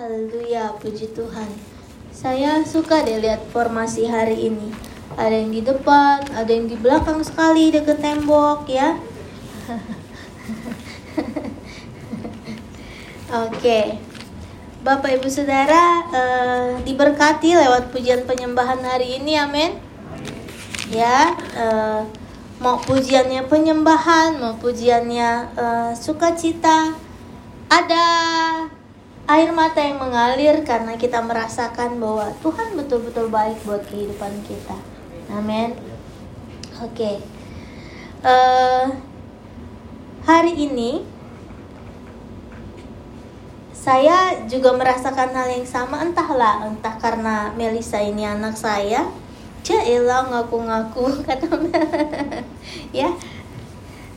Haleluya, puji Tuhan. Saya suka deh lihat formasi hari ini. Ada yang di depan, ada yang di belakang sekali deket tembok ya. Oke. Bapak Ibu Saudara eh, diberkati lewat pujian penyembahan hari ini, amin. Ya, eh, mau pujiannya penyembahan, mau pujiannya eh, sukacita, ada air mata yang mengalir karena kita merasakan bahwa Tuhan betul-betul baik buat kehidupan kita. Amin. Oke. Eh, hari ini saya juga merasakan hal yang sama entahlah entah karena Melisa ini anak saya Jaela ngaku-ngaku kata ya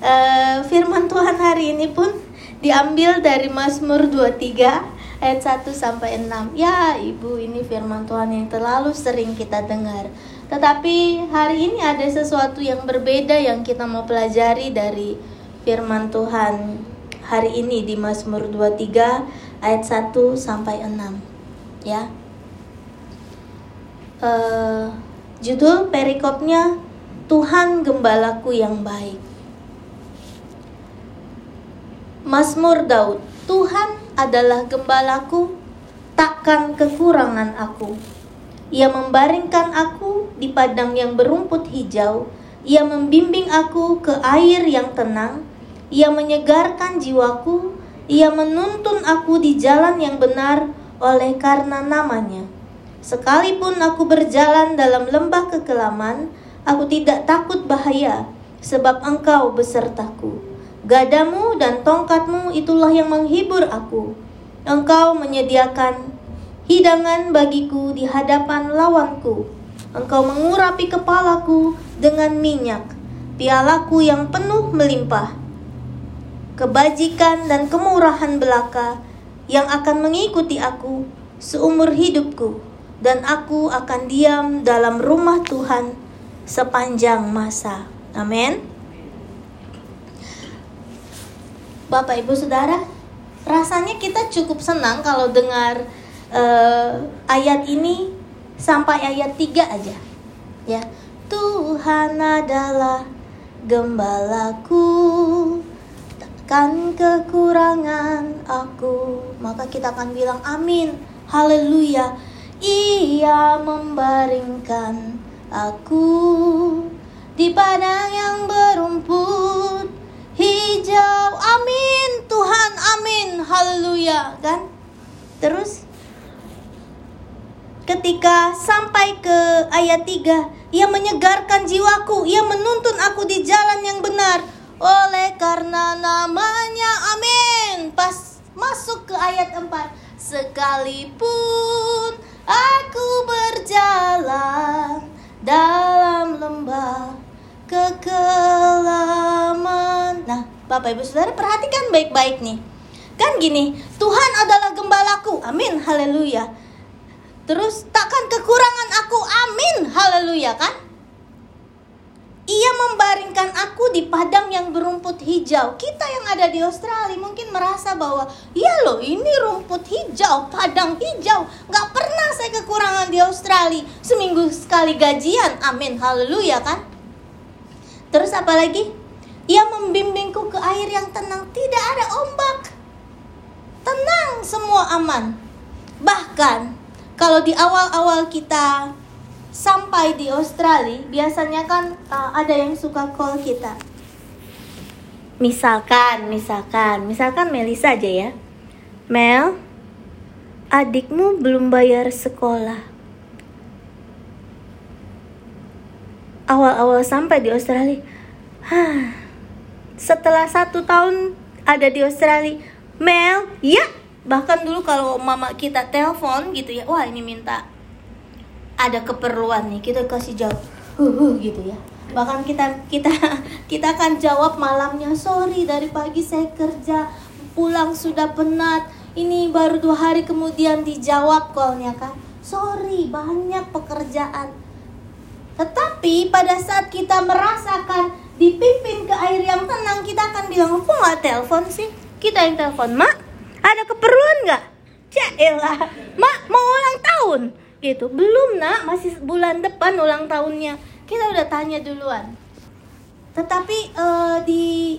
Eh, firman Tuhan hari ini pun diambil dari Mazmur 23 ayat 1 sampai 6 ya ibu ini firman Tuhan yang terlalu sering kita dengar tetapi hari ini ada sesuatu yang berbeda yang kita mau pelajari dari firman Tuhan hari ini di Mazmur 23 ayat 1 sampai 6 ya. Eh, judul perikopnya Tuhan gembalaku yang baik. Mazmur Daud, Tuhan adalah gembalaku, takkan kekurangan aku. Ia membaringkan aku di padang yang berumput hijau, ia membimbing aku ke air yang tenang, ia menyegarkan jiwaku, ia menuntun aku di jalan yang benar oleh karena namanya. Sekalipun aku berjalan dalam lembah kekelaman, aku tidak takut bahaya, sebab engkau besertaku. Gadamu dan tongkatmu itulah yang menghibur aku. Engkau menyediakan hidangan bagiku di hadapan lawanku. Engkau mengurapi kepalaku dengan minyak, pialaku yang penuh melimpah kebajikan dan kemurahan belaka yang akan mengikuti aku seumur hidupku dan aku akan diam dalam rumah Tuhan sepanjang masa. Amin. Bapak Ibu Saudara, rasanya kita cukup senang kalau dengar eh, ayat ini sampai ayat 3 aja. Ya. Tuhan adalah gembalaku kan kekurangan aku maka kita akan bilang amin haleluya ia membaringkan aku di padang yang berumput hijau. Amin. Tuhan amin. Haleluya. Kan terus ketika sampai ke ayat 3 ia menyegarkan jiwaku. Ia menuntun aku di jalan yang benar. Oleh karena namanya amin. Pas masuk ke ayat 4 sekalipun aku berjalan dalam lembah kekelaman Bapak Ibu Saudara perhatikan baik-baik nih kan gini Tuhan adalah gembalaku amin haleluya terus takkan kekurangan aku amin haleluya kan ia membaringkan aku di padang yang berumput hijau. Kita yang ada di Australia mungkin merasa bahwa, ya loh ini rumput hijau, padang hijau. Gak pernah saya kekurangan di Australia. Seminggu sekali gajian, amin, haleluya kan. Terus apa lagi? Ia membimbingku ke air yang tenang, tidak ada ombak. Tenang, semua aman. Bahkan, kalau di awal-awal kita sampai di Australia, biasanya kan uh, ada yang suka call kita. Misalkan, misalkan, misalkan Melisa aja ya. Mel, adikmu belum bayar sekolah. Awal-awal sampai di Australia, Hah, setelah satu tahun ada di Australia, Mel, ya, bahkan dulu kalau mama kita telepon gitu ya, wah ini minta ada keperluan nih kita kasih jawab huh, huh gitu ya. Bahkan kita kita kita akan jawab malamnya sorry dari pagi saya kerja pulang sudah penat. Ini baru dua hari kemudian dijawab callnya kan sorry banyak pekerjaan. Tetapi pada saat kita merasakan dipimpin ke air yang tenang kita akan bilang aku nggak telepon sih kita yang telepon mak ada keperluan nggak Caelah, mak mau ulang tahun gitu. Belum nak, masih bulan depan ulang tahunnya. Kita udah tanya duluan. Tetapi uh, di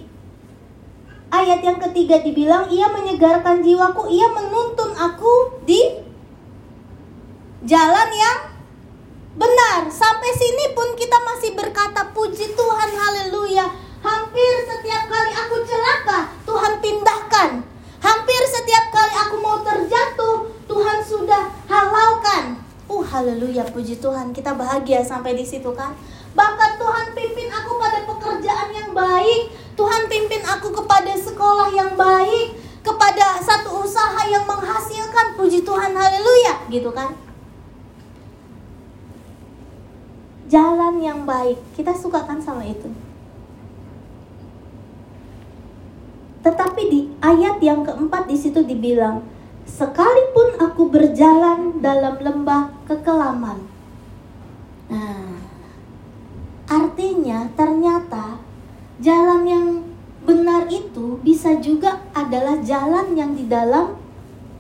ayat yang ketiga dibilang ia menyegarkan jiwaku, ia menuntun aku di jalan yang benar. Sampai sini pun kita masih berkata puji Tuhan, haleluya. Hampir setiap kali aku celaka, Tuhan pindahkan. Hampir setiap kali aku mau terjatuh, Tuhan sudah halalkan. Uh, haleluya, puji Tuhan. Kita bahagia sampai di situ kan? Bahkan Tuhan pimpin aku pada pekerjaan yang baik. Tuhan pimpin aku kepada sekolah yang baik. Kepada satu usaha yang menghasilkan. Puji Tuhan, haleluya. Gitu kan? Jalan yang baik. Kita suka kan sama itu? Tetapi di ayat yang keempat di situ dibilang, sekalipun aku berjalan dalam lembah kekelaman. Nah, Artinya, ternyata jalan yang benar itu bisa juga adalah jalan yang di dalam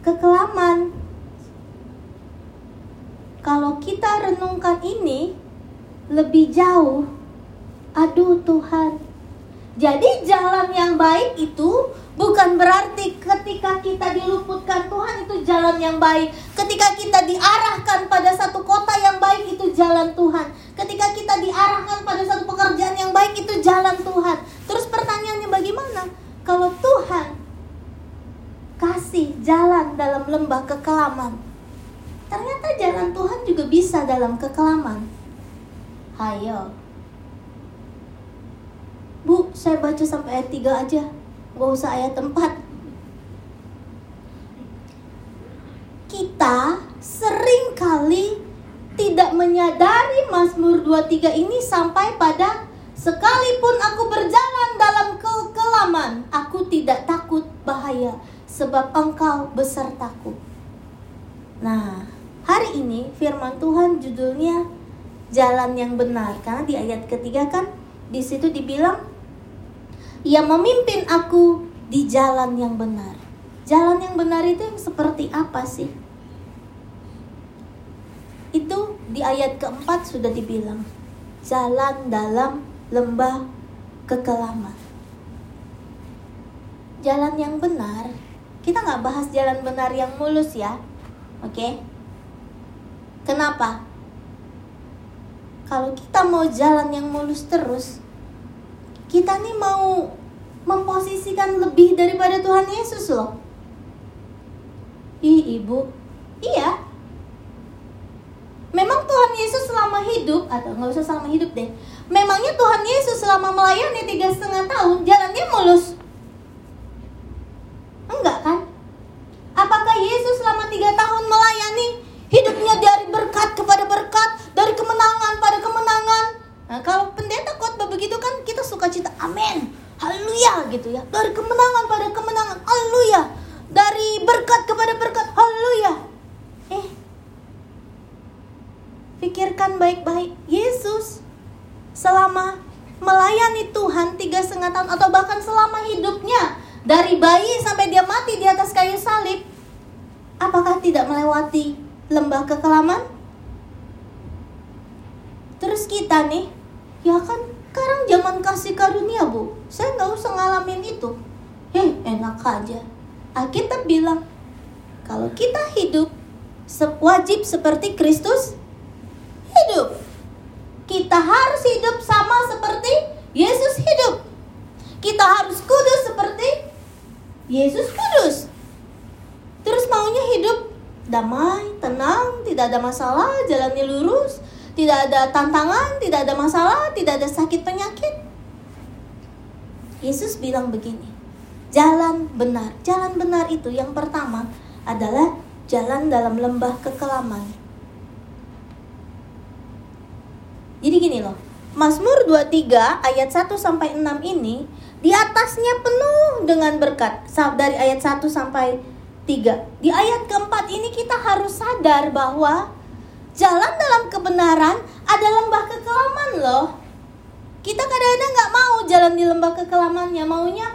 kekelaman. Kalau kita renungkan ini lebih jauh, aduh Tuhan. Jadi jalan yang baik itu Bukan berarti ketika kita diluputkan Tuhan itu jalan yang baik. Ketika kita diarahkan pada satu kota yang baik itu jalan Tuhan. Ketika kita diarahkan pada satu pekerjaan yang baik itu jalan Tuhan. Terus pertanyaannya bagaimana? Kalau Tuhan kasih jalan dalam lembah kekelaman, ternyata jalan Tuhan juga bisa dalam kekelaman. Hayo. Bu, saya baca sampai ayat 3 aja Gak usah ayat tempat. Kita sering kali tidak menyadari Mazmur 23 ini sampai pada sekalipun aku berjalan dalam kekelaman, aku tidak takut bahaya sebab engkau besertaku. Nah, hari ini firman Tuhan judulnya jalan yang benar karena di ayat ketiga kan di situ dibilang ia memimpin aku di jalan yang benar. Jalan yang benar itu yang seperti apa sih? Itu di ayat keempat sudah dibilang. Jalan dalam lembah kekelaman. Jalan yang benar, kita nggak bahas jalan benar yang mulus ya. Oke? Okay? Kenapa? Kalau kita mau jalan yang mulus terus, kita nih mau memposisikan lebih daripada Tuhan Yesus loh. Ih, ibu, iya. Memang Tuhan Yesus selama hidup, atau nggak usah selama hidup deh. Memangnya Tuhan Yesus selama melayani tiga setengah tahun jalannya mulus? Enggak kan? Apakah Yesus selama tiga tahun melayani hidupnya dari berkat kepada berkat, dari kemenangan pada kemenangan? Nah, kalau pendeta khotbah begitu kan kita suka cita amin. Haleluya gitu ya. Dari kemenangan pada kemenangan. Haleluya. Dari berkat kepada berkat. Haleluya. Eh. Pikirkan baik-baik. Yesus selama melayani Tuhan tiga setengah tahun atau bahkan selama hidupnya dari bayi sampai dia mati di atas kayu salib, apakah tidak melewati lembah kekelaman? Terus kita nih, ya kan sekarang zaman kasih karunia bu. Saya nggak usah ngalamin itu. Heh enak aja. Alkitab bilang kalau kita hidup wajib seperti Kristus hidup. Kita harus hidup sama seperti Yesus hidup. Kita harus kudus seperti Yesus kudus. Terus maunya hidup damai tenang tidak ada masalah jalannya lurus tidak ada tantangan, tidak ada masalah, tidak ada sakit penyakit. Yesus bilang begini, jalan benar. Jalan benar itu yang pertama adalah jalan dalam lembah kekelaman. Jadi gini loh, Mazmur 23 ayat 1 sampai 6 ini di atasnya penuh dengan berkat dari ayat 1 sampai 3. Di ayat keempat ini kita harus sadar bahwa Jalan dalam kebenaran ada lembah kekelaman loh. Kita kadang-kadang nggak mau jalan di lembah kekelamannya, maunya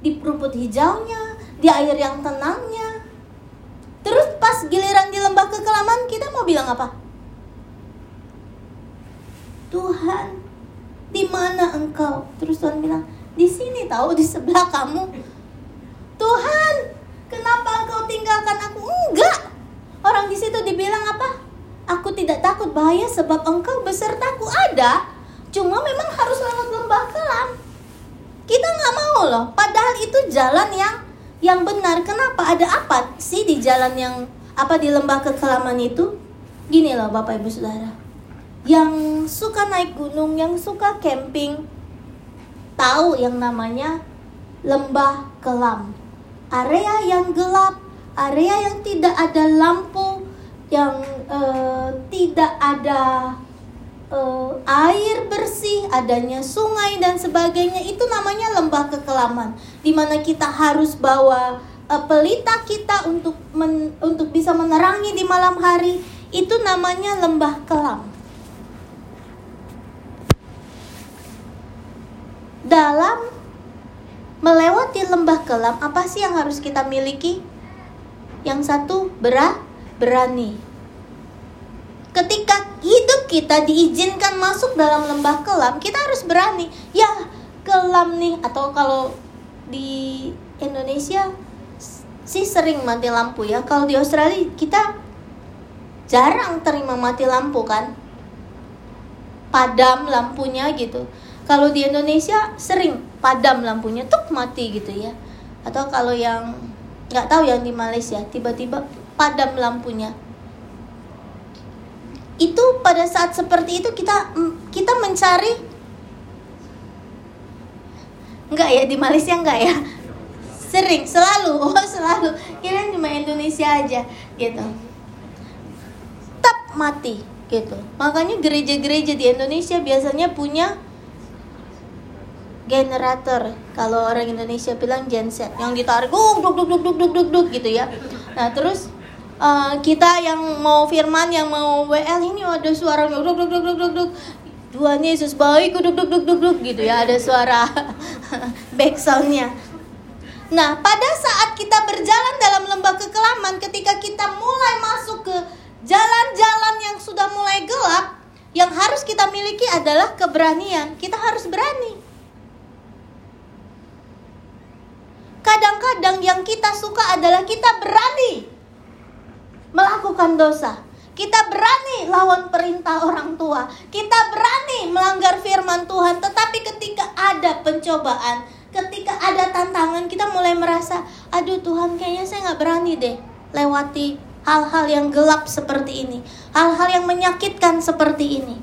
di rumput hijaunya, di air yang tenangnya. Terus pas giliran di lembah kekelaman kita mau bilang apa? Tuhan, di mana engkau? Terus Tuhan bilang, di sini tahu di sebelah kamu. Tuhan, kenapa engkau tinggalkan aku? Enggak. Orang di situ dibilang apa? Aku tidak takut bahaya sebab engkau besertaku ada. Cuma memang harus lewat lembah kelam. Kita nggak mau loh. Padahal itu jalan yang yang benar. Kenapa? Ada apa sih di jalan yang apa di lembah kekelaman itu? Gini loh Bapak Ibu Saudara. Yang suka naik gunung, yang suka camping, tahu yang namanya lembah kelam. Area yang gelap, area yang tidak ada lampu, yang uh, tidak ada uh, air bersih, adanya sungai dan sebagainya itu namanya lembah kekelaman. Di mana kita harus bawa uh, pelita kita untuk men, untuk bisa menerangi di malam hari, itu namanya lembah kelam. Dalam melewati lembah kelam, apa sih yang harus kita miliki? Yang satu, berat berani. Ketika hidup kita diizinkan masuk dalam lembah kelam, kita harus berani. Ya, kelam nih atau kalau di Indonesia sih sering mati lampu ya. Kalau di Australia kita jarang terima mati lampu kan. Padam lampunya gitu. Kalau di Indonesia sering padam lampunya tuh mati gitu ya. Atau kalau yang nggak tahu yang di Malaysia tiba-tiba padam lampunya itu pada saat seperti itu kita kita mencari enggak ya? Di Malaysia enggak ya? Sering selalu oh selalu. Kira cuma Indonesia aja gitu. Tetap mati gitu. Makanya gereja-gereja di Indonesia biasanya punya generator. Kalau orang Indonesia bilang genset yang ditarik duk duk duk duk duk duk duk gitu ya. Nah terus uh, kita yang mau firman yang mau WL ini ada suara duk duk duk duk duk duk Tuhan Yesus baik duk duk duk duk duk gitu ya ada suara backsoundnya Nah pada saat kita berjalan dalam lembah kekelaman ketika kita mulai masuk ke jalan-jalan yang sudah mulai gelap yang harus kita miliki adalah keberanian kita harus berani kadang-kadang yang kita suka adalah kita berani melakukan dosa. Kita berani lawan perintah orang tua. Kita berani melanggar firman Tuhan. Tetapi ketika ada pencobaan, ketika ada tantangan, kita mulai merasa, aduh Tuhan kayaknya saya nggak berani deh lewati hal-hal yang gelap seperti ini. Hal-hal yang menyakitkan seperti ini.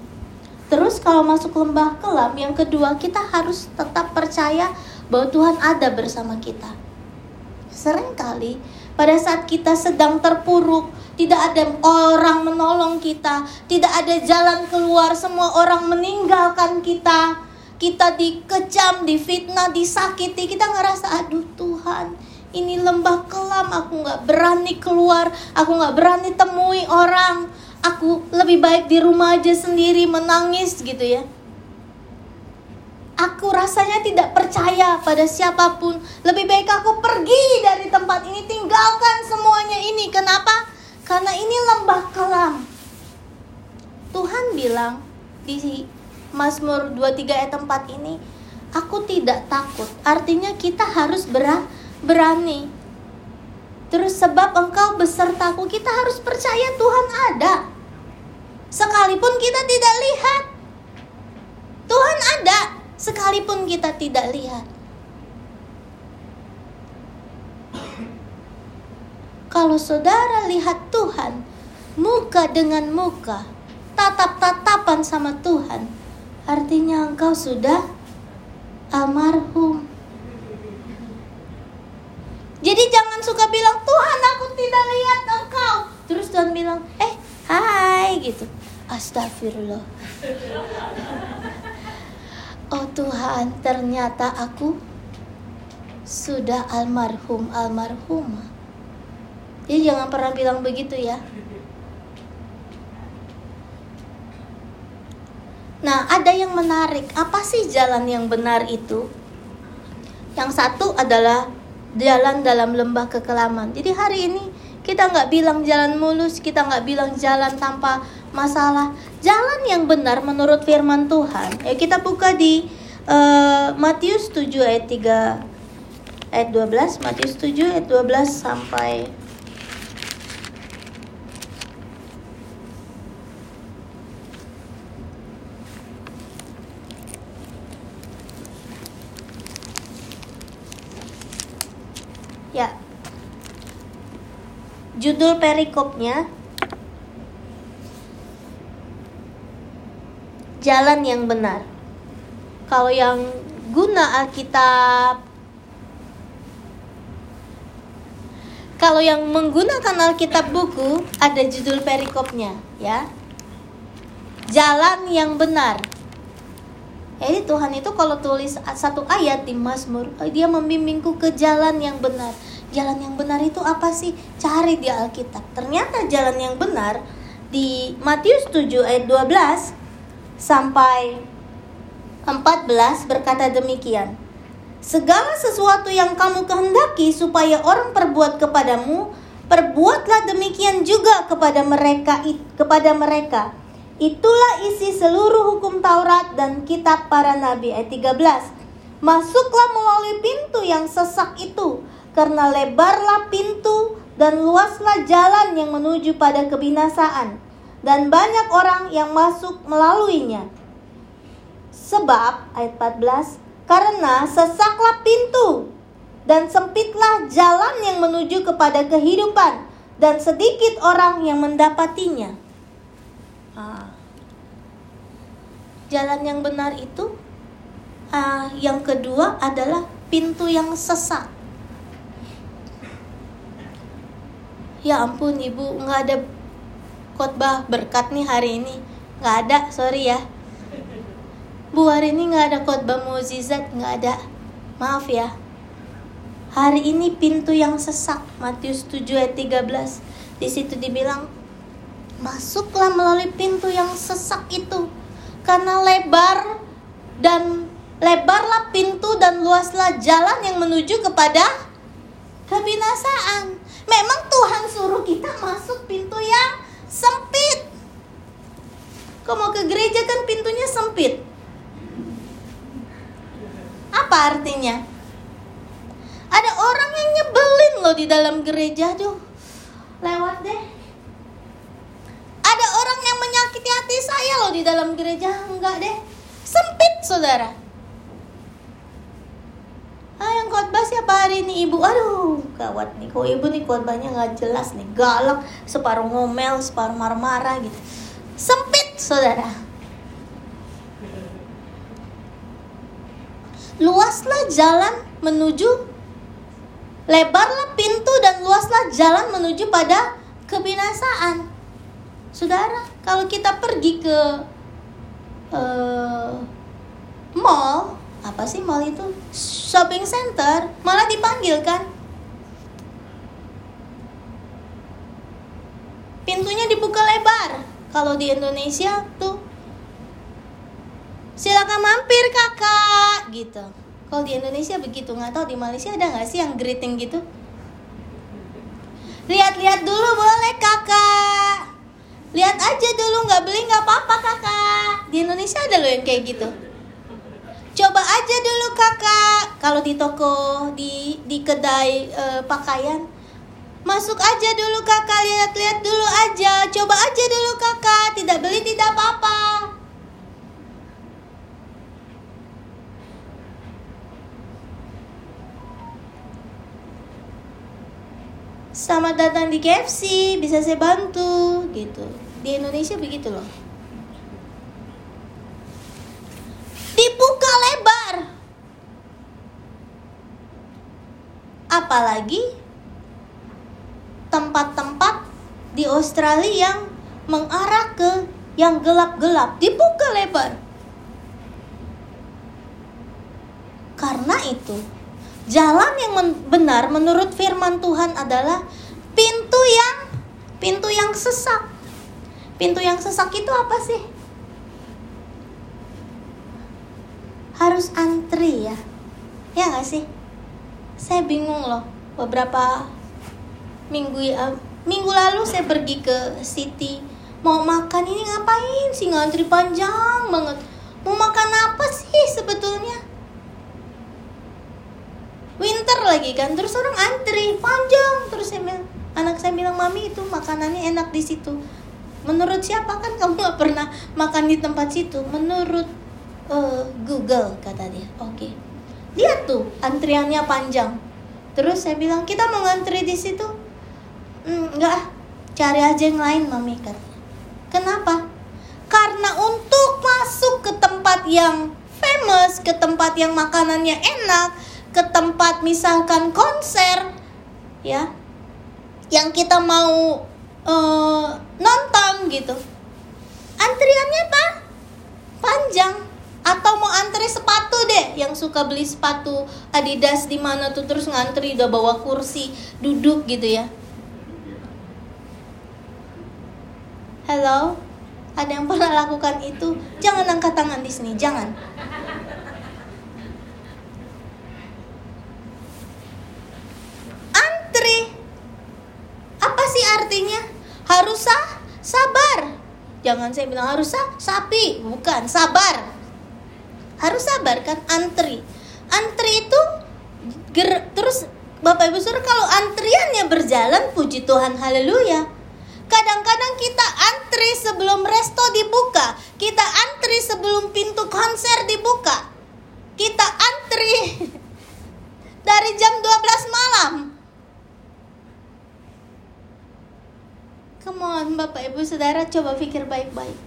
Terus kalau masuk lembah kelam, yang kedua kita harus tetap percaya bahwa Tuhan ada bersama kita. Seringkali pada saat kita sedang terpuruk, tidak ada orang menolong kita, tidak ada jalan keluar, semua orang meninggalkan kita. Kita dikecam, difitnah, disakiti, kita ngerasa aduh Tuhan, ini lembah kelam, aku nggak berani keluar, aku nggak berani temui orang, aku lebih baik di rumah aja sendiri menangis gitu ya. Aku rasanya tidak percaya pada siapa pun. Lebih baik aku pergi dari tempat ini, tinggalkan semuanya ini. Kenapa? Karena ini lembah kelam. Tuhan bilang di Mazmur 23 ayat 4 ini, aku tidak takut. Artinya kita harus berani. Terus sebab engkau besertaku, kita harus percaya Tuhan ada. Sekalipun kita tidak lihat. Tuhan ada sekalipun kita tidak lihat. Kalau saudara lihat Tuhan muka dengan muka, tatap-tatapan sama Tuhan, artinya engkau sudah almarhum. Jadi jangan suka bilang Tuhan aku tidak lihat engkau. Terus Tuhan bilang, eh hai gitu. Astagfirullah. Oh Tuhan, ternyata aku sudah almarhum almarhumah. Jadi jangan pernah bilang begitu ya. Nah, ada yang menarik. Apa sih jalan yang benar itu? Yang satu adalah jalan dalam lembah kekelaman. Jadi hari ini Kita nggak bilang jalan mulus, kita nggak bilang jalan tanpa masalah. Jalan yang benar menurut firman Tuhan. Ya kita buka di uh, Matius 7 ayat 3 ayat 12, Matius 7 ayat 12 sampai Ya. Judul perikopnya Jalan yang benar. Kalau yang guna Alkitab Kalau yang menggunakan Alkitab buku ada judul perikopnya, ya. Jalan yang benar. Jadi Tuhan itu kalau tulis satu ayat di Mazmur, dia membimbingku ke jalan yang benar. Jalan yang benar itu apa sih? Cari di Alkitab. Ternyata jalan yang benar di Matius 7 ayat 12 sampai 14 berkata demikian. Segala sesuatu yang kamu kehendaki supaya orang perbuat kepadamu, perbuatlah demikian juga kepada mereka kepada mereka. Itulah isi seluruh hukum Taurat dan kitab para nabi ayat 13. Masuklah melalui pintu yang sesak itu, karena lebarlah pintu dan luaslah jalan yang menuju pada kebinasaan, dan banyak orang yang masuk melaluinya. Sebab ayat 14 karena sesaklah pintu dan sempitlah jalan yang menuju kepada kehidupan dan sedikit orang yang mendapatinya. Ah. Jalan yang benar itu ah, yang kedua adalah pintu yang sesak. Ya ampun ibu nggak ada khotbah berkat nih hari ini. Nggak ada sorry ya. Bu hari ini nggak ada khotbah mukjizat nggak ada. Maaf ya. Hari ini pintu yang sesak Matius 7 ayat 13 di situ dibilang masuklah melalui pintu yang sesak itu karena lebar dan lebarlah pintu dan luaslah jalan yang menuju kepada kebinasaan. Memang Tuhan suruh kita masuk pintu yang sempit Kau mau ke gereja kan pintunya sempit apa artinya? Ada orang yang nyebelin loh di dalam gereja tuh. Lewat deh. Ada orang yang menyakiti hati saya loh di dalam gereja. Enggak deh. Sempit saudara. Ah yang khotbah siapa hari ini ibu? Aduh gawat nih. Kok ibu nih khotbahnya nggak jelas nih. Galak, separuh ngomel, separuh marah-marah gitu. Sempit saudara. luaslah jalan menuju lebarlah pintu dan luaslah jalan menuju pada kebinasaan. Saudara, kalau kita pergi ke uh, mall, apa sih mall itu? Shopping center, malah dipanggil kan? Pintunya dibuka lebar. Kalau di Indonesia tuh silakan mampir kakak. Gitu. Kalau di Indonesia begitu. Nggak tahu di Malaysia ada nggak sih yang greeting gitu? Lihat-lihat dulu boleh kakak. Lihat aja dulu nggak beli nggak apa-apa kakak. Di Indonesia ada loh yang kayak gitu coba aja dulu kakak. Kalau di toko di di kedai e, pakaian masuk aja dulu kakak. Lihat-lihat dulu aja. Coba aja dulu kakak. Tidak beli tidak apa-apa. Selamat datang di KFC bisa saya bantu? Gitu. Di Indonesia begitu loh dibuka lebar apalagi tempat-tempat di Australia yang mengarah ke yang gelap-gelap dibuka lebar karena itu Jalan yang men benar menurut firman Tuhan adalah pintu yang pintu yang sesak. Pintu yang sesak itu apa sih? Harus antri ya. Ya gak sih? Saya bingung loh beberapa minggu ya minggu lalu saya pergi ke City. Mau makan ini ngapain sih? Ngantri panjang banget. Mau makan apa sih sebetulnya? Winter lagi kan terus orang antri panjang. Terus saya bilang anak saya bilang mami itu makanannya enak di situ. Menurut siapa? Kan kamu nggak pernah makan di tempat situ. Menurut uh, Google kata dia. Oke. Okay. lihat tuh antriannya panjang. Terus saya bilang kita mau ngantri di situ? Mm, enggak cari aja yang lain mami kata kenapa? Karena untuk masuk ke tempat yang famous ke tempat yang makanannya enak ke tempat misalkan konser ya yang kita mau uh, nonton gitu. Antriannya apa panjang atau mau antri sepatu deh yang suka beli sepatu Adidas di mana tuh terus ngantri udah bawa kursi duduk gitu ya. Halo? Ada yang pernah lakukan itu? Jangan angkat tangan di sini jangan. Antri apa sih artinya? Harus sah, sabar. Jangan saya bilang harus sah, sapi, bukan sabar. Harus sabar kan antri. Antri itu ger, terus Bapak Ibu Saudara kalau antriannya berjalan puji Tuhan haleluya. Kadang-kadang kita antri sebelum resto dibuka, kita antri sebelum pintu konser dibuka. Kita antri dari jam 12 malam Come on, Bapak Ibu Saudara, coba pikir baik-baik.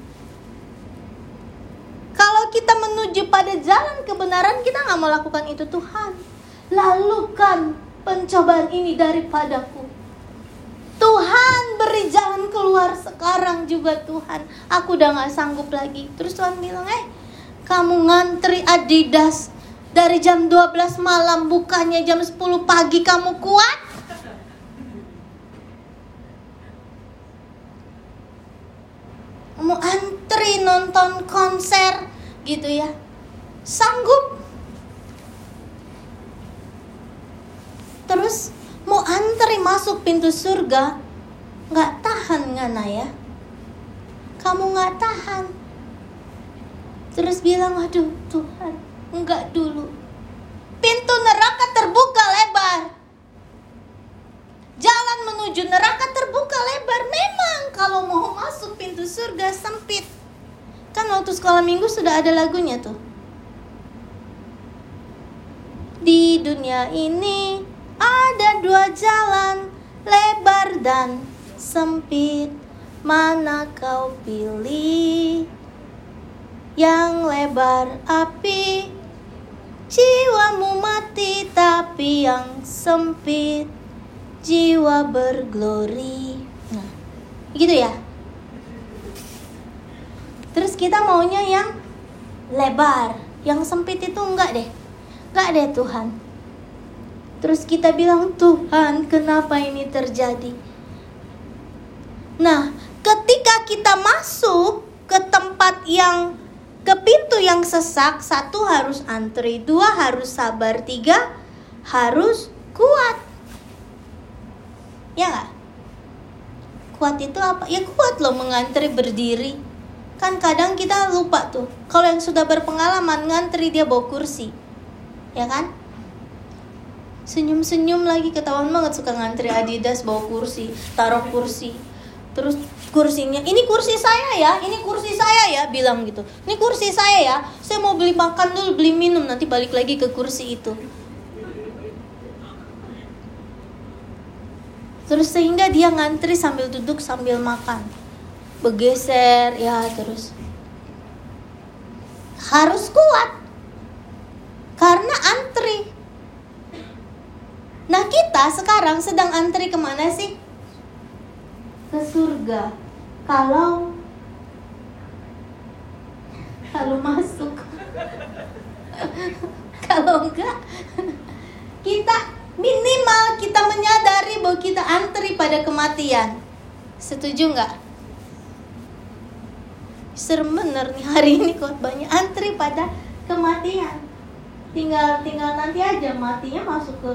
Kalau kita menuju pada jalan kebenaran, kita nggak mau lakukan itu Tuhan. Lalukan pencobaan ini daripadaku. Tuhan beri jalan keluar sekarang juga Tuhan. Aku udah nggak sanggup lagi. Terus Tuhan bilang, eh kamu ngantri Adidas dari jam 12 malam bukannya jam 10 pagi kamu kuat? Mau antri nonton konser gitu ya. Sanggup. Terus mau antri masuk pintu surga nggak tahan ngana ya. Kamu nggak tahan. Terus bilang aduh Tuhan nggak dulu. Pintu neraka terbuka lebar Jalan menuju neraka terbuka lebar. Memang kalau mau masuk pintu surga sempit. Kan waktu sekolah minggu sudah ada lagunya tuh. Di dunia ini ada dua jalan, lebar dan sempit. Mana kau pilih? Yang lebar api, jiwamu mati, tapi yang sempit jiwa berglori. Nah, gitu ya. Terus kita maunya yang lebar, yang sempit itu enggak deh. Enggak deh Tuhan. Terus kita bilang, "Tuhan, kenapa ini terjadi?" Nah, ketika kita masuk ke tempat yang ke pintu yang sesak, satu harus antri, dua harus sabar, tiga harus kuat ya nggak? Kuat itu apa? Ya kuat loh mengantri berdiri. Kan kadang kita lupa tuh kalau yang sudah berpengalaman ngantri dia bawa kursi. Ya kan? Senyum-senyum lagi ketahuan banget suka ngantri Adidas bawa kursi taruh kursi. Terus kursinya ini kursi saya ya ini kursi saya ya bilang gitu. Ini kursi saya ya saya mau beli makan dulu beli minum nanti balik lagi ke kursi itu terus sehingga dia ngantri sambil duduk sambil makan. Bergeser ya terus. Harus kuat. Karena antri. Nah kita sekarang sedang antri ke mana sih? Ke surga. Kalau kalau masuk. Kalau enggak Minimal kita menyadari bahwa kita antri pada kematian. Setuju nggak? Serem bener nih hari ini banyak antri pada kematian. Tinggal tinggal nanti aja matinya masuk ke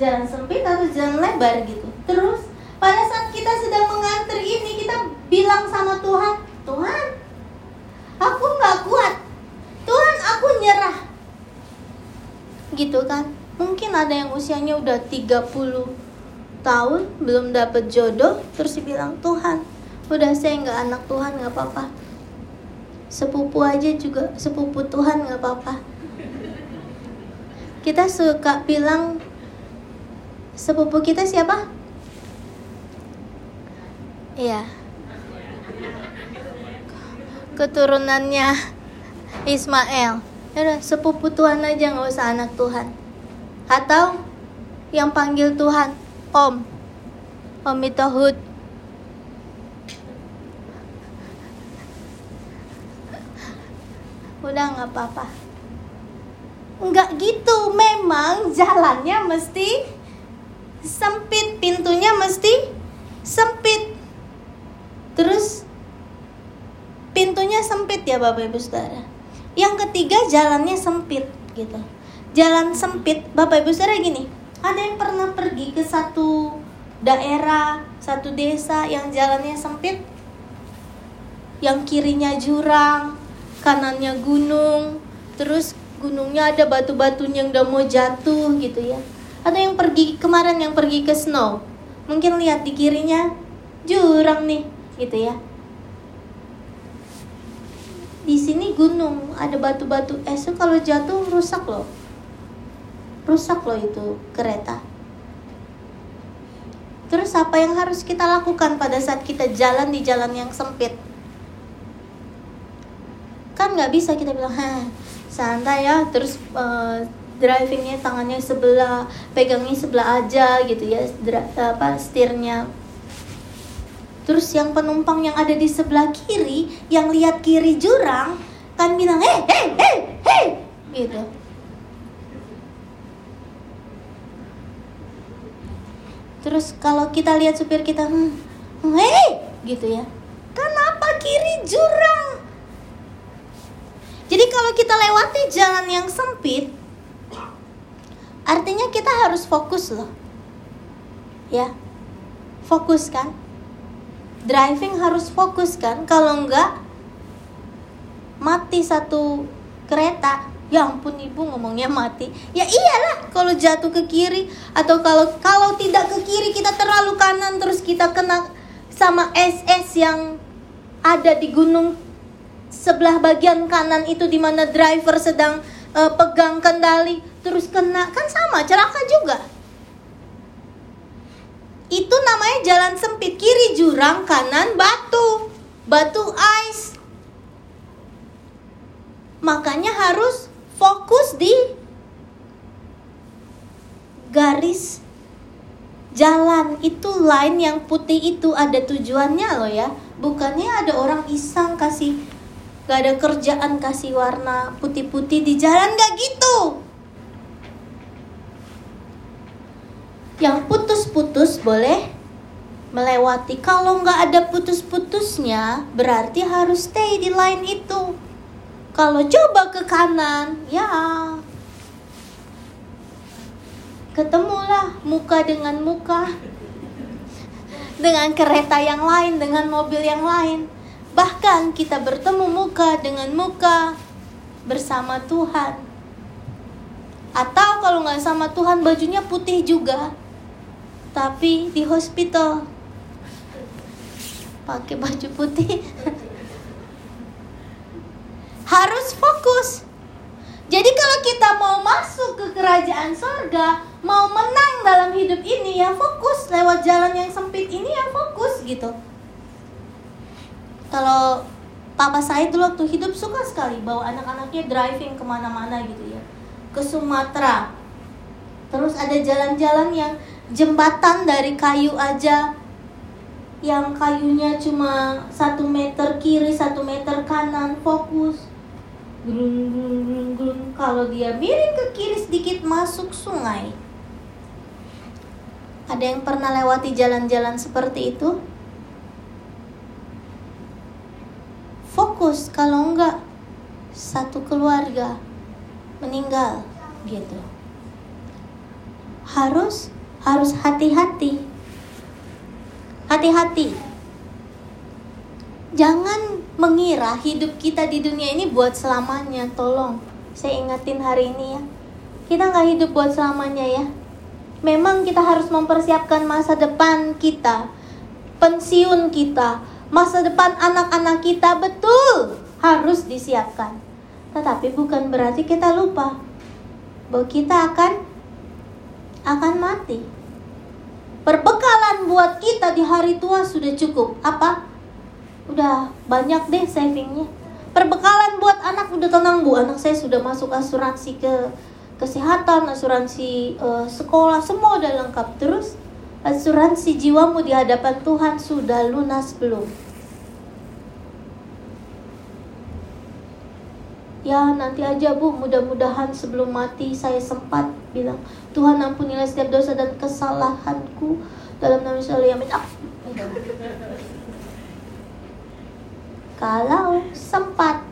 jalan sempit atau jalan lebar gitu. Terus pada saat kita sedang mengantri ini kita bilang sama Tuhan, Tuhan, aku nggak kuat. Tuhan, aku nyerah. Gitu kan? Mungkin ada yang usianya udah 30 tahun belum dapet jodoh terus dibilang Tuhan udah saya nggak anak Tuhan nggak apa-apa sepupu aja juga sepupu Tuhan nggak apa-apa kita suka bilang sepupu kita siapa Iya. Keturunannya Ismail. Ya udah sepupu Tuhan aja nggak usah anak Tuhan. Atau yang panggil Tuhan Om. Om itu Hud. Udah nggak apa-apa. Nggak gitu, memang jalannya mesti sempit, pintunya mesti sempit. Terus pintunya sempit ya Bapak Ibu Saudara. Yang ketiga jalannya sempit gitu. Jalan sempit, Bapak Ibu Saudara gini. Ada yang pernah pergi ke satu daerah, satu desa yang jalannya sempit? Yang kirinya jurang, kanannya gunung, terus gunungnya ada batu-batunya yang udah mau jatuh gitu ya. Ada yang pergi kemarin yang pergi ke snow, mungkin lihat di kirinya jurang nih, gitu ya. Di sini gunung, ada batu-batu es kalau jatuh rusak loh. Rusak loh itu kereta. Terus apa yang harus kita lakukan pada saat kita jalan di jalan yang sempit? Kan nggak bisa kita bilang, Hah, santai ya, terus uh, drivingnya tangannya sebelah, pegangnya sebelah aja gitu ya, apa setirnya. Terus yang penumpang yang ada di sebelah kiri, yang lihat kiri jurang, kan bilang, hei, hei, hei, hei, gitu. Terus kalau kita lihat supir kita, hmm, hei, gitu ya. Kenapa kiri jurang? Jadi kalau kita lewati jalan yang sempit, Artinya kita harus fokus loh. Ya. Fokus kan? Driving harus fokus kan? Kalau enggak mati satu kereta. Ya ampun ibu ngomongnya mati. Ya iyalah kalau jatuh ke kiri atau kalau kalau tidak ke kiri kita terlalu kanan terus kita kena sama SS yang ada di gunung sebelah bagian kanan itu di mana driver sedang uh, pegang kendali terus kena. Kan sama celaka juga. Itu namanya jalan sempit. Kiri jurang kanan batu. Batu ice makanya harus fokus di garis jalan itu line yang putih itu ada tujuannya loh ya bukannya ada orang iseng kasih gak ada kerjaan kasih warna putih-putih di jalan gak gitu yang putus-putus boleh melewati. Kalau nggak ada putus-putusnya, berarti harus stay di line itu. Kalau coba ke kanan, ya. Ketemulah muka dengan muka. Dengan kereta yang lain, dengan mobil yang lain. Bahkan kita bertemu muka dengan muka bersama Tuhan. Atau kalau nggak sama Tuhan bajunya putih juga, tapi di hospital. Pakai baju putih harus fokus. Jadi kalau kita mau masuk ke kerajaan sorga mau menang dalam hidup ini ya fokus. Lewat jalan yang sempit ini ya fokus gitu. Kalau papa saya dulu waktu hidup suka sekali bawa anak-anaknya driving ke mana-mana gitu ya. Ke Sumatera. Terus ada jalan-jalan yang jembatan dari kayu aja yang kayunya cuma satu meter kiri satu meter kanan fokus grung grung grung grung kalau dia miring ke kiri sedikit masuk sungai ada yang pernah lewati jalan-jalan seperti itu fokus kalau enggak satu keluarga meninggal gitu harus harus hati-hati. hati-hati. Jangan mengira hidup kita di dunia ini buat selamanya. Tolong, saya ingatin hari ini ya. Kita nggak hidup buat selamanya ya. Memang kita harus mempersiapkan masa depan kita, pensiun kita, masa depan anak-anak kita betul harus disiapkan. Tetapi bukan berarti kita lupa bahwa kita akan akan mati. Perbekalan buat kita di hari tua sudah cukup. Apa? Udah banyak deh savingnya. Perbekalan buat anak udah tenang bu. Anak saya sudah masuk asuransi ke kesehatan, asuransi uh, sekolah, semua udah lengkap. Terus asuransi jiwamu di hadapan Tuhan sudah lunas belum? Ya nanti aja bu, mudah-mudahan sebelum mati saya sempat bilang Tuhan ampunilah setiap dosa dan kesalahanku dalam nama Yesus Amin. Kalau sempat,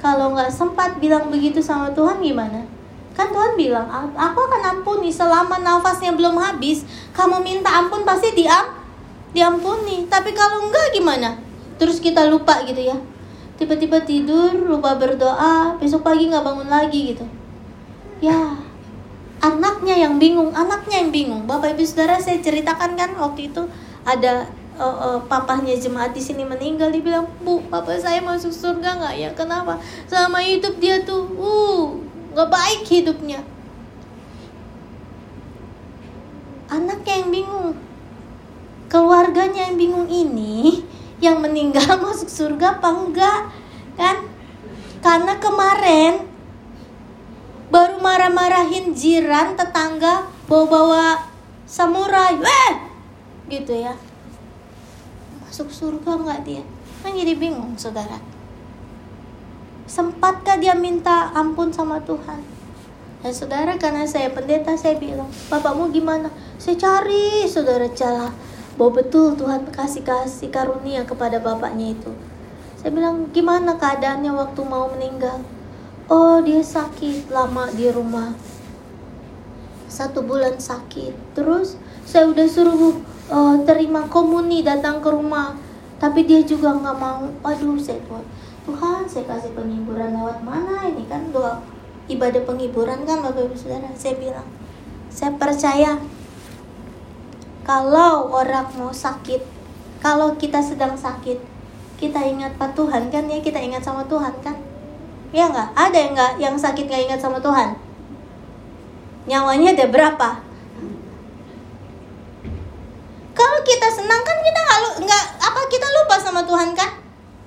kalau nggak sempat bilang begitu sama Tuhan gimana? Kan Tuhan bilang, aku akan ampuni selama nafasnya belum habis. Kamu minta ampun pasti diam, diampuni. Tapi kalau enggak gimana? Terus kita lupa gitu ya tiba-tiba tidur lupa berdoa besok pagi nggak bangun lagi gitu ya anaknya yang bingung anaknya yang bingung bapak ibu saudara saya ceritakan kan waktu itu ada uh, uh, papahnya jemaat di sini meninggal dibilang bu papa saya masuk surga nggak ya? Kenapa? Selama hidup dia tuh uh nggak baik hidupnya. Anaknya yang bingung. Keluarganya yang bingung ini yang meninggal masuk surga apa enggak kan? Karena kemarin baru marah-marahin jiran tetangga bawa-bawa samurai. Weh! Gitu ya masuk surga enggak dia kan jadi bingung saudara sempatkah dia minta ampun sama Tuhan dan saudara karena saya pendeta saya bilang bapakmu gimana saya cari saudara celah bahwa betul Tuhan kasih kasih karunia kepada bapaknya itu. Saya bilang, gimana keadaannya waktu mau meninggal? Oh, dia sakit lama di rumah. Satu bulan sakit. Terus saya udah suruh uh, terima komuni datang ke rumah. Tapi dia juga nggak mau. Aduh, saya Tuhan, Tuhan saya kasih penghiburan lewat mana ini kan doa ibadah penghiburan kan Bapak Ibu Saudara. Saya bilang, saya percaya kalau orang mau sakit, kalau kita sedang sakit, kita ingat Pak Tuhan kan ya, kita ingat sama Tuhan kan? Ya nggak? Ada yang nggak yang sakit nggak ingat sama Tuhan? Nyawanya ada berapa? Kalau kita senang kan kita nggak nggak apa kita lupa sama Tuhan kan?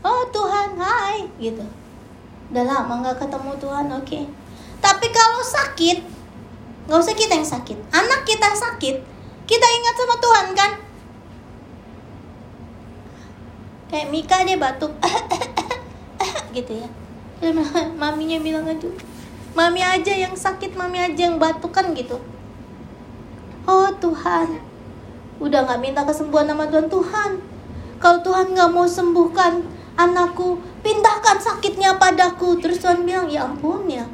Oh Tuhan, hai gitu. Udah lama nggak ketemu Tuhan, oke. Okay. Tapi kalau sakit, nggak usah kita yang sakit. Anak kita sakit, kita ingat sama Tuhan kan? Kayak Mika dia batuk. gitu ya. Maminya bilang aja, Mami aja yang sakit, mami aja yang batuk kan gitu. Oh Tuhan, udah gak minta kesembuhan sama Tuhan Tuhan. Kalau Tuhan gak mau sembuhkan anakku, pindahkan sakitnya padaku. Terus Tuhan bilang, ya ampun ya,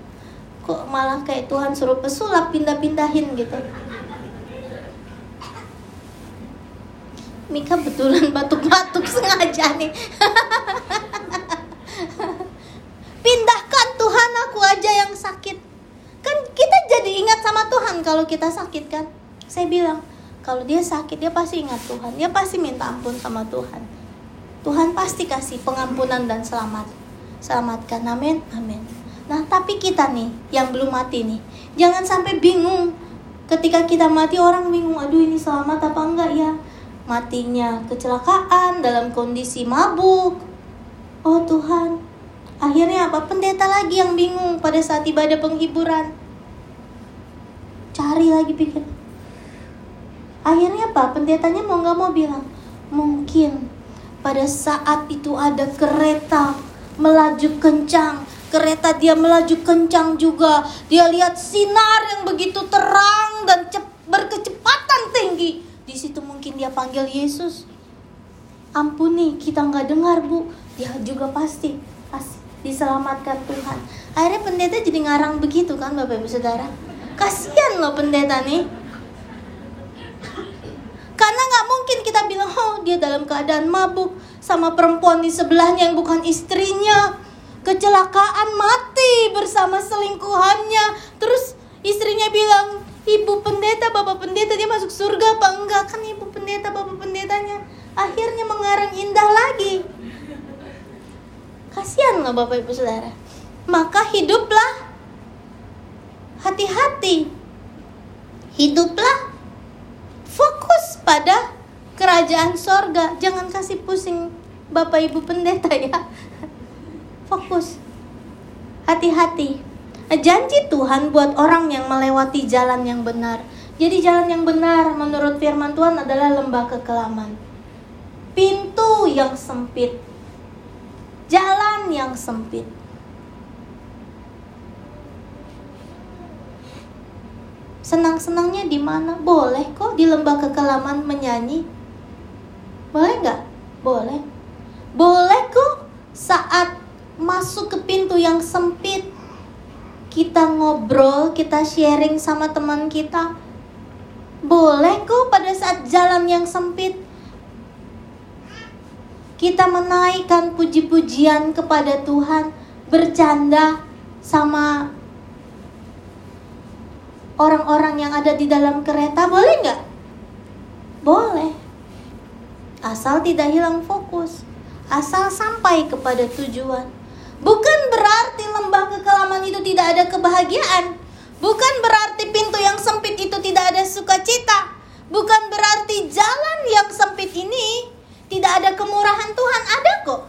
kok malah kayak Tuhan suruh pesulap pindah-pindahin gitu. Mika betulan batuk-batuk sengaja nih. Pindahkan Tuhan aku aja yang sakit. Kan kita jadi ingat sama Tuhan kalau kita sakit kan. Saya bilang, kalau dia sakit dia pasti ingat Tuhan. Dia pasti minta ampun sama Tuhan. Tuhan pasti kasih pengampunan dan selamat. Selamatkan, amin, amin. Nah, tapi kita nih yang belum mati nih, jangan sampai bingung. Ketika kita mati orang bingung, aduh ini selamat apa enggak ya? matinya kecelakaan dalam kondisi mabuk. Oh Tuhan, akhirnya apa? Pendeta lagi yang bingung pada saat ibadah penghiburan. Cari lagi pikir. Akhirnya apa? Pendetanya mau nggak mau bilang, mungkin pada saat itu ada kereta melaju kencang. Kereta dia melaju kencang juga. Dia lihat sinar yang begitu terang dan berkecepatan tinggi di situ mungkin dia panggil Yesus. Ampuni, kita nggak dengar bu. Dia juga pasti, pasti diselamatkan Tuhan. Akhirnya pendeta jadi ngarang begitu kan Bapak Ibu Saudara. Kasihan loh pendeta nih. Karena nggak mungkin kita bilang, No, dia dalam keadaan mabuk sama perempuan di sebelahnya yang bukan istrinya. Kecelakaan mati bersama selingkuhannya. Terus istrinya bilang, ibu pendeta, bapak pendeta dia masuk surga apa enggak? Kan ibu pendeta, bapak pendetanya akhirnya mengarang indah lagi. Kasihan loh bapak ibu saudara. Maka hiduplah hati-hati. Hiduplah fokus pada kerajaan sorga. Jangan kasih pusing bapak ibu pendeta ya. Fokus. Hati-hati. Janji Tuhan buat orang yang melewati jalan yang benar. Jadi jalan yang benar menurut firman Tuhan adalah lembah kekelaman. Pintu yang sempit. Jalan yang sempit. Senang-senangnya di mana? Boleh kok di lembah kekelaman menyanyi. Boleh nggak? Boleh. Boleh kok saat masuk ke pintu yang sempit kita ngobrol, kita sharing sama teman kita. Boleh kok pada saat jalan yang sempit kita menaikkan puji-pujian kepada Tuhan, bercanda sama orang-orang yang ada di dalam kereta, boleh nggak? Boleh. Asal tidak hilang fokus, asal sampai kepada tujuan. Bukan berarti lembah kekelaman itu tidak ada kebahagiaan. Bukan berarti pintu yang sempit itu tidak ada sukacita. Bukan berarti jalan yang sempit ini tidak ada kemurahan Tuhan. Ada kok.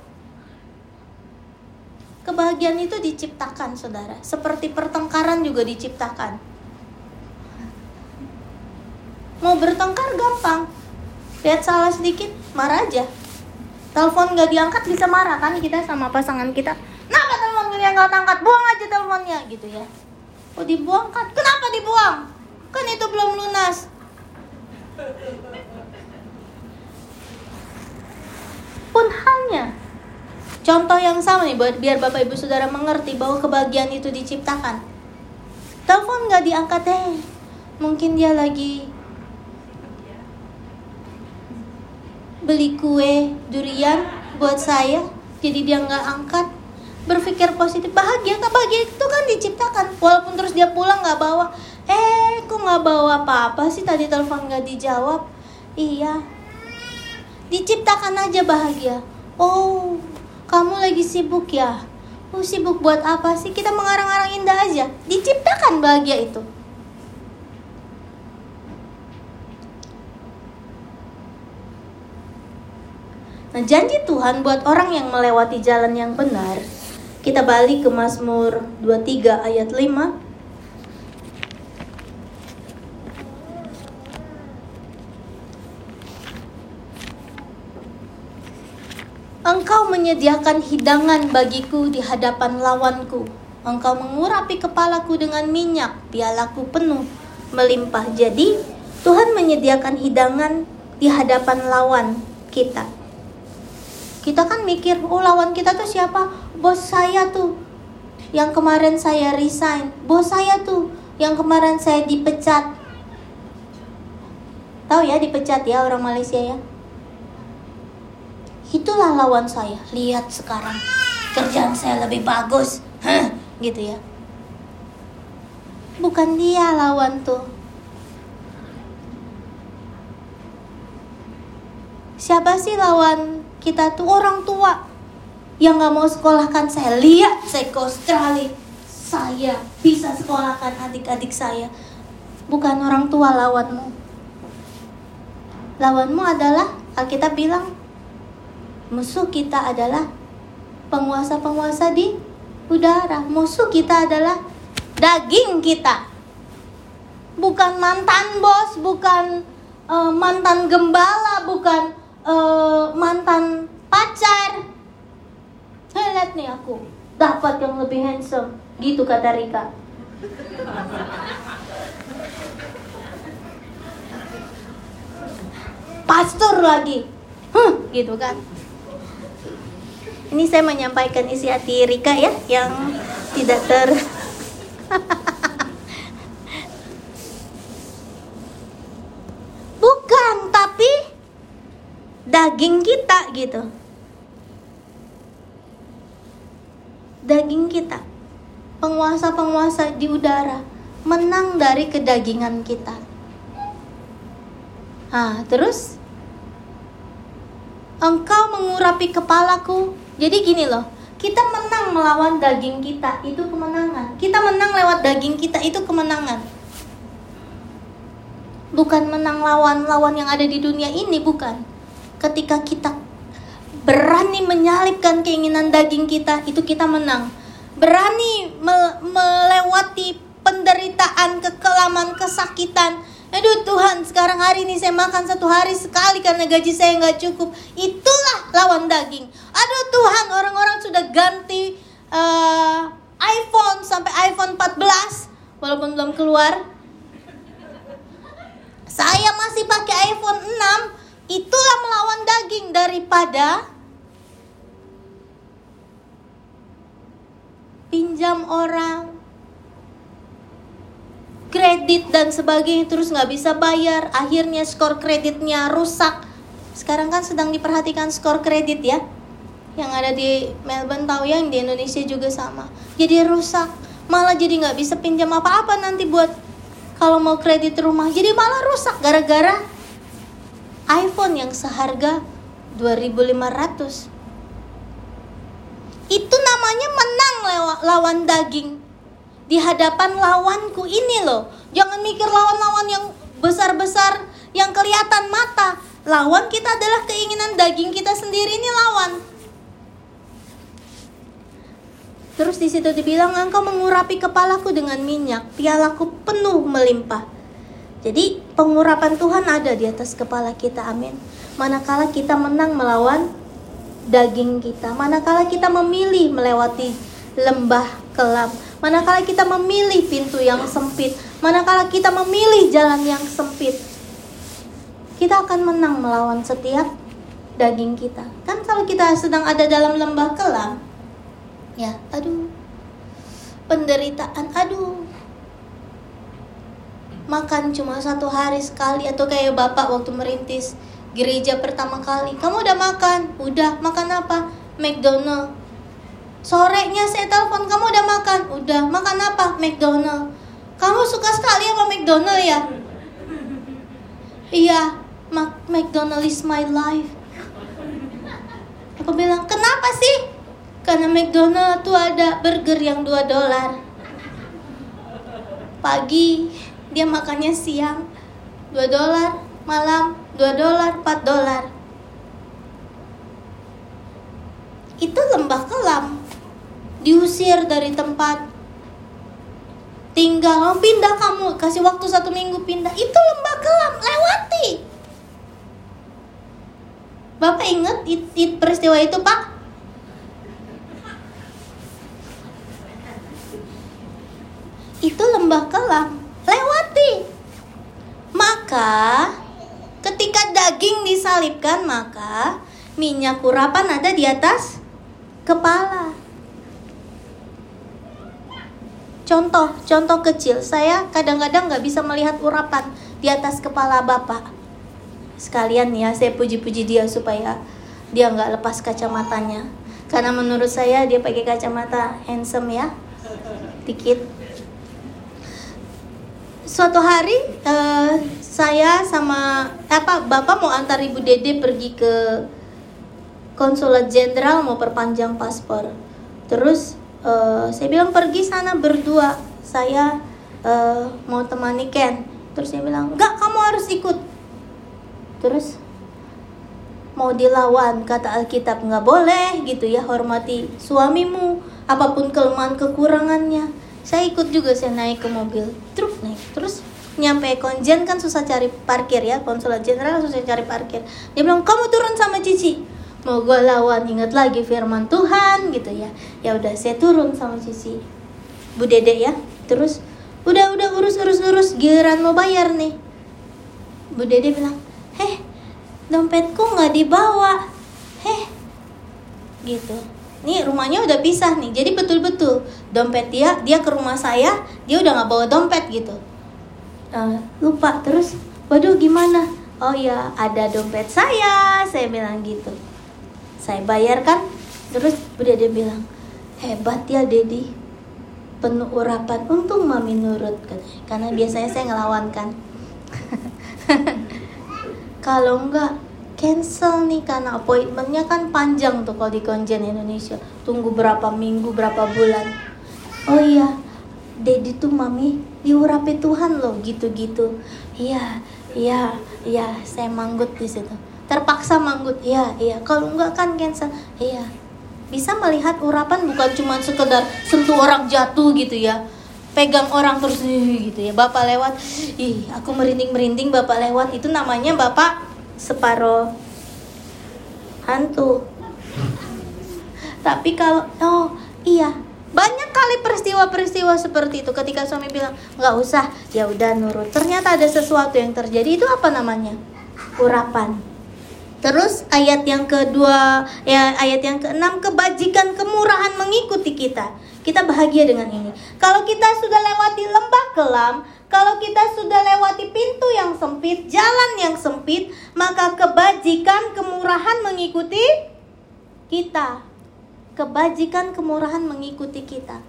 Kebahagiaan itu diciptakan, saudara. Seperti pertengkaran juga diciptakan. Mau bertengkar gampang. Lihat salah sedikit, marah aja. Telepon gak diangkat bisa marah kan kita sama pasangan kita Kenapa telepon gue nggak angkat? Buang aja teleponnya gitu ya. Oh dibuang kan? Kenapa dibuang? Kan itu belum lunas. Pun halnya. Contoh yang sama nih buat biar Bapak Ibu Saudara mengerti bahwa kebahagiaan itu diciptakan. Telepon nggak diangkat deh. Mungkin dia lagi beli kue durian buat saya, jadi dia nggak angkat. Berpikir positif bahagia nggak bahagia itu kan diciptakan. Walaupun terus dia pulang nggak bawa. Eh kok nggak bawa apa-apa sih? Tadi telepon nggak dijawab. Iya. Diciptakan aja bahagia. Oh kamu lagi sibuk ya? Oh sibuk buat apa sih? Kita mengarang-arang indah aja. Diciptakan bahagia itu Nah, janji Tuhan buat orang yang melewati jalan yang benar kita balik ke Mazmur 23 ayat 5. Engkau menyediakan hidangan bagiku di hadapan lawanku. Engkau mengurapi kepalaku dengan minyak, pialaku penuh, melimpah. Jadi, Tuhan menyediakan hidangan di hadapan lawan kita. Kita kan mikir, oh lawan kita tuh siapa? Bos saya tuh. Yang kemarin saya resign. Bos saya tuh. Yang kemarin saya dipecat. Tahu ya dipecat ya orang Malaysia ya? Itulah lawan saya. Lihat sekarang. Kerjaan saya lebih bagus. Hah, gitu ya. Bukan dia lawan tuh. Siapa sih lawan kita tuh orang tua. Yang nggak mau sekolahkan saya. Lihat saya ke Australia. Saya bisa sekolahkan adik-adik saya. Bukan orang tua lawanmu. Lawanmu adalah Alkitab bilang musuh kita adalah penguasa-penguasa di udara. Musuh kita adalah daging kita. Bukan mantan bos bukan uh, mantan gembala bukan uh, mantan pacar. Lihat nih aku dapat yang lebih handsome. Gitu kata Rika. Pastor lagi. Huh, gitu kan. Ini saya menyampaikan isi hati Rika ya yang tidak ter daging kita gitu. Daging kita penguasa-penguasa di udara menang dari kedagingan kita. Ah terus? Engkau mengurapi kepalaku. Jadi gini loh kita menang melawan daging kita itu kemenangan. Kita menang lewat daging kita itu kemenangan. Bukan menang lawan-lawan yang ada di dunia ini bukan. Ketika kita berani menyalipkan keinginan daging kita itu kita menang. Berani me melewati penderitaan kekelaman kesakitan. Aduh Tuhan sekarang hari ini saya makan satu hari sekali karena gaji saya nggak cukup. Itulah lawan daging. Aduh Tuhan orang-orang sudah ganti uh, iPhone sampai iPhone 14 walaupun belum keluar. Saya masih pakai iPhone 6, itulah melawan daging daripada pinjam orang, kredit dan sebagainya terus nggak bisa bayar, akhirnya skor kreditnya rusak. Sekarang kan sedang diperhatikan skor kredit ya, yang ada di Melbourne tahu yang di Indonesia juga sama. Jadi rusak, malah jadi nggak bisa pinjam apa-apa nanti buat kalau mau kredit rumah. Jadi malah rusak gara-gara iPhone yang seharga 2500 itu namanya menang lawan daging di hadapan lawanku ini loh jangan mikir lawan-lawan yang besar-besar yang kelihatan mata lawan kita adalah keinginan daging kita sendiri ini lawan Terus di situ dibilang engkau mengurapi kepalaku dengan minyak, pialaku penuh melimpah. Jadi pengurapan Tuhan ada di atas kepala kita, amin. Manakala kita menang melawan daging kita, manakala kita memilih melewati lembah kelam, manakala kita memilih pintu yang sempit, manakala kita memilih jalan yang sempit, kita akan menang melawan setiap daging kita. Kan kalau kita sedang ada dalam lembah kelam, ya aduh penderitaan aduh. Makan cuma satu hari sekali atau kayak bapak waktu merintis gereja pertama kali. Kamu udah makan? Udah. Makan apa? McDonald. Sorenya saya telepon kamu udah makan? Udah. Makan apa? McDonald. Kamu suka sekali sama McDonald ya? Iya. McDonald is my life. Aku bilang kenapa sih? Karena McDonald tuh ada burger yang 2 dolar. Pagi dia makannya siang 2 dolar, malam 2 dolar, 4 dolar. Itu lembah kelam. Diusir dari tempat tinggal, oh, pindah kamu, kasih waktu satu minggu pindah. Itu lembah kelam, lewati. Bapak ingat it, it, peristiwa itu pak? itu lembah kelam lewati maka ketika daging disalibkan maka minyak urapan ada di atas kepala. Contoh contoh kecil. Saya kadang-kadang nggak bisa melihat urapan di atas kepala bapak. Sekalian ya saya puji-puji dia supaya dia nggak lepas kacamatanya. Karena menurut saya dia pakai kacamata handsome ya. Dikit. Suatu hari uh, saya sama apa bapak mau antar ibu dede pergi ke konsulat jenderal mau perpanjang paspor. Terus uh, saya bilang pergi sana berdua. Saya uh, mau temani Ken. Terus dia bilang enggak kamu harus ikut. Terus mau dilawan kata Alkitab nggak boleh gitu ya hormati suamimu apa pun kelemahan kekurangannya. Saya ikut juga saya naik ke mobil truk naik. Terus nyampe konjen kan susah cari parkir ya. Konsulat jenderal susah cari parkir. Dia bilang kamu turun sama Cici. Mau gue lawan ingat lagi firman Tuhan gitu ya. Ya udah saya turun sama Cici. Bu Dede ya terus udah udah urus urus urus giliran mau bayar nih. Bu Dede bilang heh dompetku nggak dibawa. Heh gitu. Nih rumahnya udah pisah nih jadi betul-betul dompet dia dia ke rumah saya dia udah nggak bawa dompet gitu uh, lupa. Terus waduh gimana? Oh ya ada dompet saya. Saya bilang gitu. Saya bayarkan terus udah dia bilang hebat ya Dedi. Penuh urapan untung mami nurut karena biasanya saya ngelawan kan. Kalau enggak cancel nih karena appointmentnya kan panjang tuh kalau di konjen Indonesia. Tunggu berapa minggu berapa bulan. Oh iya Dedi tuh mami diurapi Tuhan loh gitu-gitu. Iya iya iya saya manggut di situ. Terpaksa manggut iya iya. Kalau enggak kan cancel. Iya. Bisa melihat urapan bukan cuma sekedar sentuh orang jatuh gitu ya. Pegang orang terus gitu ya. Bapak lewat ih aku merinding merinding bapak lewat. Itu namanya bapak separuh hantu. Tapi kalau oh iya banyak kali peristiwa-peristiwa seperti itu ketika suami bilang nggak usah ya udah nurut ternyata ada sesuatu yang terjadi itu apa namanya urapan Terus ayat yang kedua, ya ayat yang keenam kebajikan kemurahan mengikuti kita. Kita bahagia dengan ini. Kalau kita sudah lewati lembah kelam, kalau kita sudah lewati pintu yang sempit, jalan yang sempit, maka kebajikan kemurahan mengikuti kita. Kebajikan kemurahan mengikuti kita.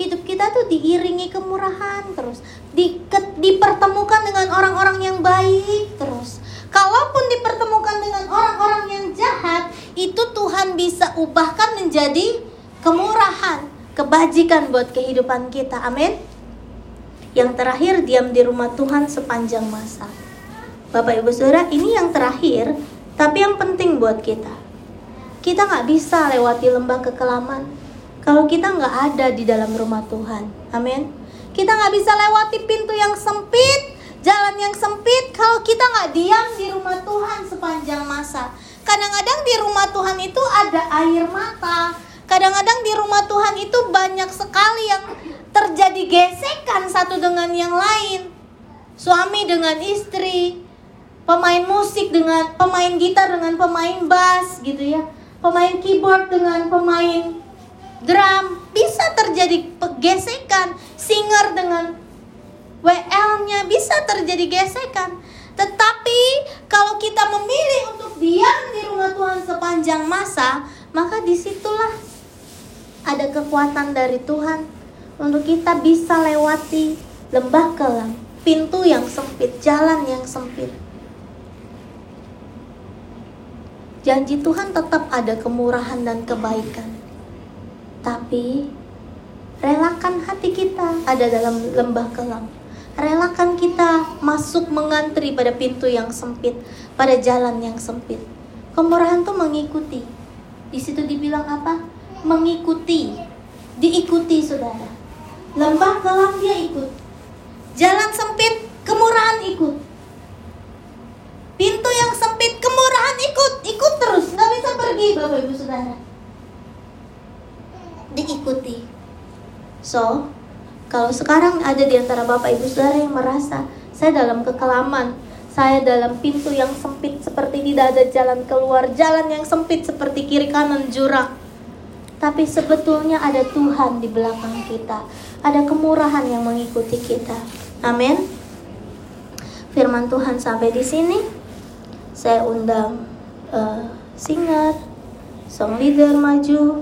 Hidup kita tuh diiringi kemurahan terus, di, ke, dipertemukan dengan orang-orang yang baik terus Kalaupun dipertemukan dengan orang-orang yang jahat, itu Tuhan bisa ubahkan menjadi kemurahan, kebajikan buat kehidupan kita. Amin. Yang terakhir, diam di rumah Tuhan sepanjang masa. Bapak Ibu Saudara, ini yang terakhir, tapi yang penting buat kita. Kita nggak bisa lewati lembah kekelaman kalau kita nggak ada di dalam rumah Tuhan. Amin. Kita nggak bisa lewati pintu yang sempit jalan yang sempit kalau kita nggak diam di rumah Tuhan sepanjang masa. Kadang-kadang di rumah Tuhan itu ada air mata. Kadang-kadang di rumah Tuhan itu banyak sekali yang terjadi gesekan satu dengan yang lain. Suami dengan istri, pemain musik dengan pemain gitar dengan pemain bass gitu ya. Pemain keyboard dengan pemain drum bisa terjadi gesekan, singer dengan WL-nya bisa terjadi gesekan. Tetapi kalau kita memilih untuk diam di rumah Tuhan sepanjang masa, maka di situlah ada kekuatan dari Tuhan untuk kita bisa lewati lembah kelam, pintu yang sempit, jalan yang sempit. Janji Tuhan tetap ada kemurahan dan kebaikan. Tapi relakan hati kita ada dalam lembah kelam relakan kita masuk mengantri pada pintu yang sempit, pada jalan yang sempit. Kemurahan tuh mengikuti. Di situ dibilang apa? Mengikuti. Diikuti, Saudara. Lembah kelam dia ikut. Jalan sempit, kemurahan ikut. Pintu yang sempit, kemurahan ikut. Ikut terus, nggak bisa pergi, Bapak Ibu Saudara. Diikuti. So, kalau sekarang ada di antara Bapak Ibu Saudara yang merasa saya dalam kekelaman, saya dalam pintu yang sempit seperti tidak ada jalan keluar, jalan yang sempit seperti kiri kanan jurang. Tapi sebetulnya ada Tuhan di belakang kita, ada kemurahan yang mengikuti kita. Amin. Firman Tuhan sampai di sini. Saya undang uh, singer, song leader maju.